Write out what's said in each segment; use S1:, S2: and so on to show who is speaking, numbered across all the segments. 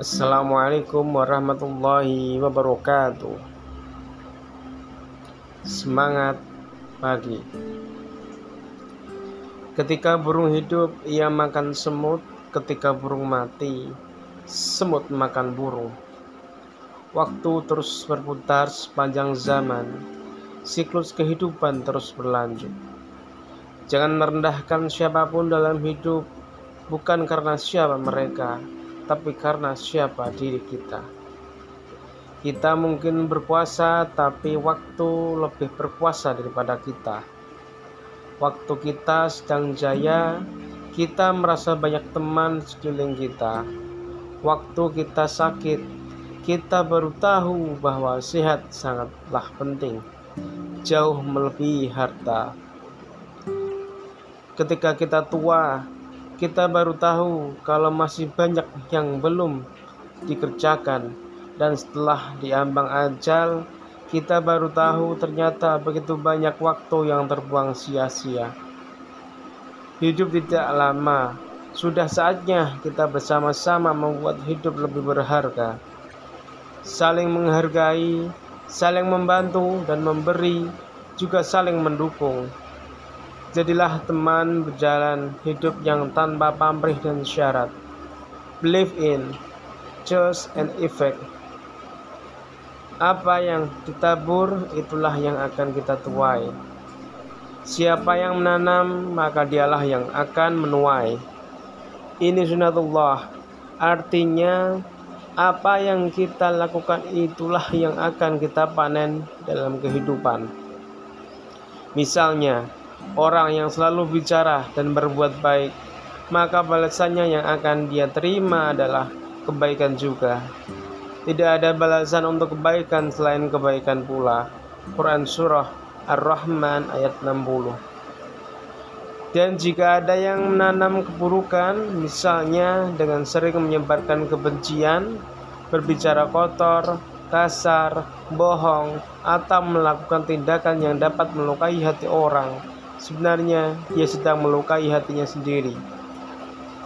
S1: Assalamualaikum warahmatullahi wabarakatuh. Semangat pagi. Ketika burung hidup, ia makan semut. Ketika burung mati, semut makan burung. Waktu terus berputar sepanjang zaman. Siklus kehidupan terus berlanjut. Jangan merendahkan siapa pun dalam hidup, bukan karena siapa mereka, tapi karena siapa diri kita. Kita mungkin berpuasa, tapi waktu lebih berpuasa daripada kita. Waktu kita sedang jaya, kita merasa banyak teman sekeliling kita. Waktu kita sakit, kita baru tahu bahwa sehat sangatlah penting, jauh melebihi harta. Ketika kita tua, kita baru tahu kalau masih banyak yang belum dikerjakan dan setelah diambang ajal kita baru tahu ternyata begitu banyak waktu yang terbuang sia-sia. Hidup tidak lama, sudah saatnya kita bersama-sama membuat hidup lebih berharga. Saling menghargai, saling membantu dan memberi, juga saling mendukung. Jadilah teman berjalan hidup yang tanpa pamrih dan syarat. Believe in, choose and effect. Apa yang ditabur, itulah yang akan kita tuai. Siapa yang menanam, maka dialah yang akan menuai. Ini sunatullah, artinya apa yang kita lakukan itulah yang akan kita panen dalam kehidupan. Misalnya, orang yang selalu bicara dan berbuat baik, maka balasannya yang akan dia terima adalah kebaikan juga. Tidak ada balasan untuk kebaikan selain kebaikan pula. Quran Surah Ar-Rahman ayat 60 Dan jika ada yang menanam keburukan, misalnya dengan sering menyebarkan kebencian, berbicara kotor, kasar, bohong, atau melakukan tindakan yang dapat melukai hati orang, Sebenarnya ia sedang melukai hatinya sendiri.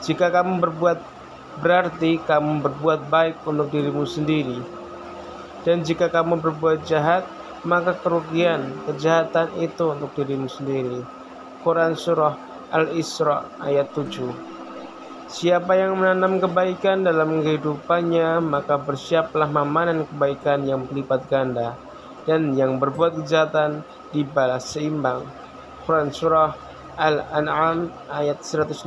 S1: Jika kamu berbuat berarti kamu berbuat baik untuk dirimu sendiri. Dan jika kamu berbuat jahat, maka kerugian, kejahatan itu untuk dirimu sendiri. Quran Surah Al-Isra ayat 7 Siapa yang menanam kebaikan dalam kehidupannya, maka bersiaplah memanen kebaikan yang berlipat ganda, dan yang berbuat kejahatan dibalas seimbang. Quran Surah Al-An'am ayat 160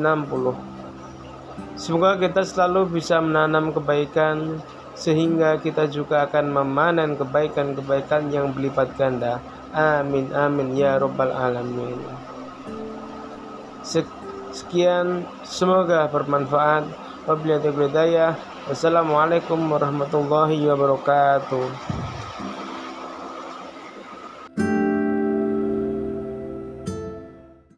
S1: Semoga kita selalu bisa menanam kebaikan sehingga kita juga akan memanen kebaikan-kebaikan yang berlipat ganda. Amin amin ya robbal alamin. Sekian semoga bermanfaat. Wabillahi Wassalamualaikum warahmatullahi wabarakatuh.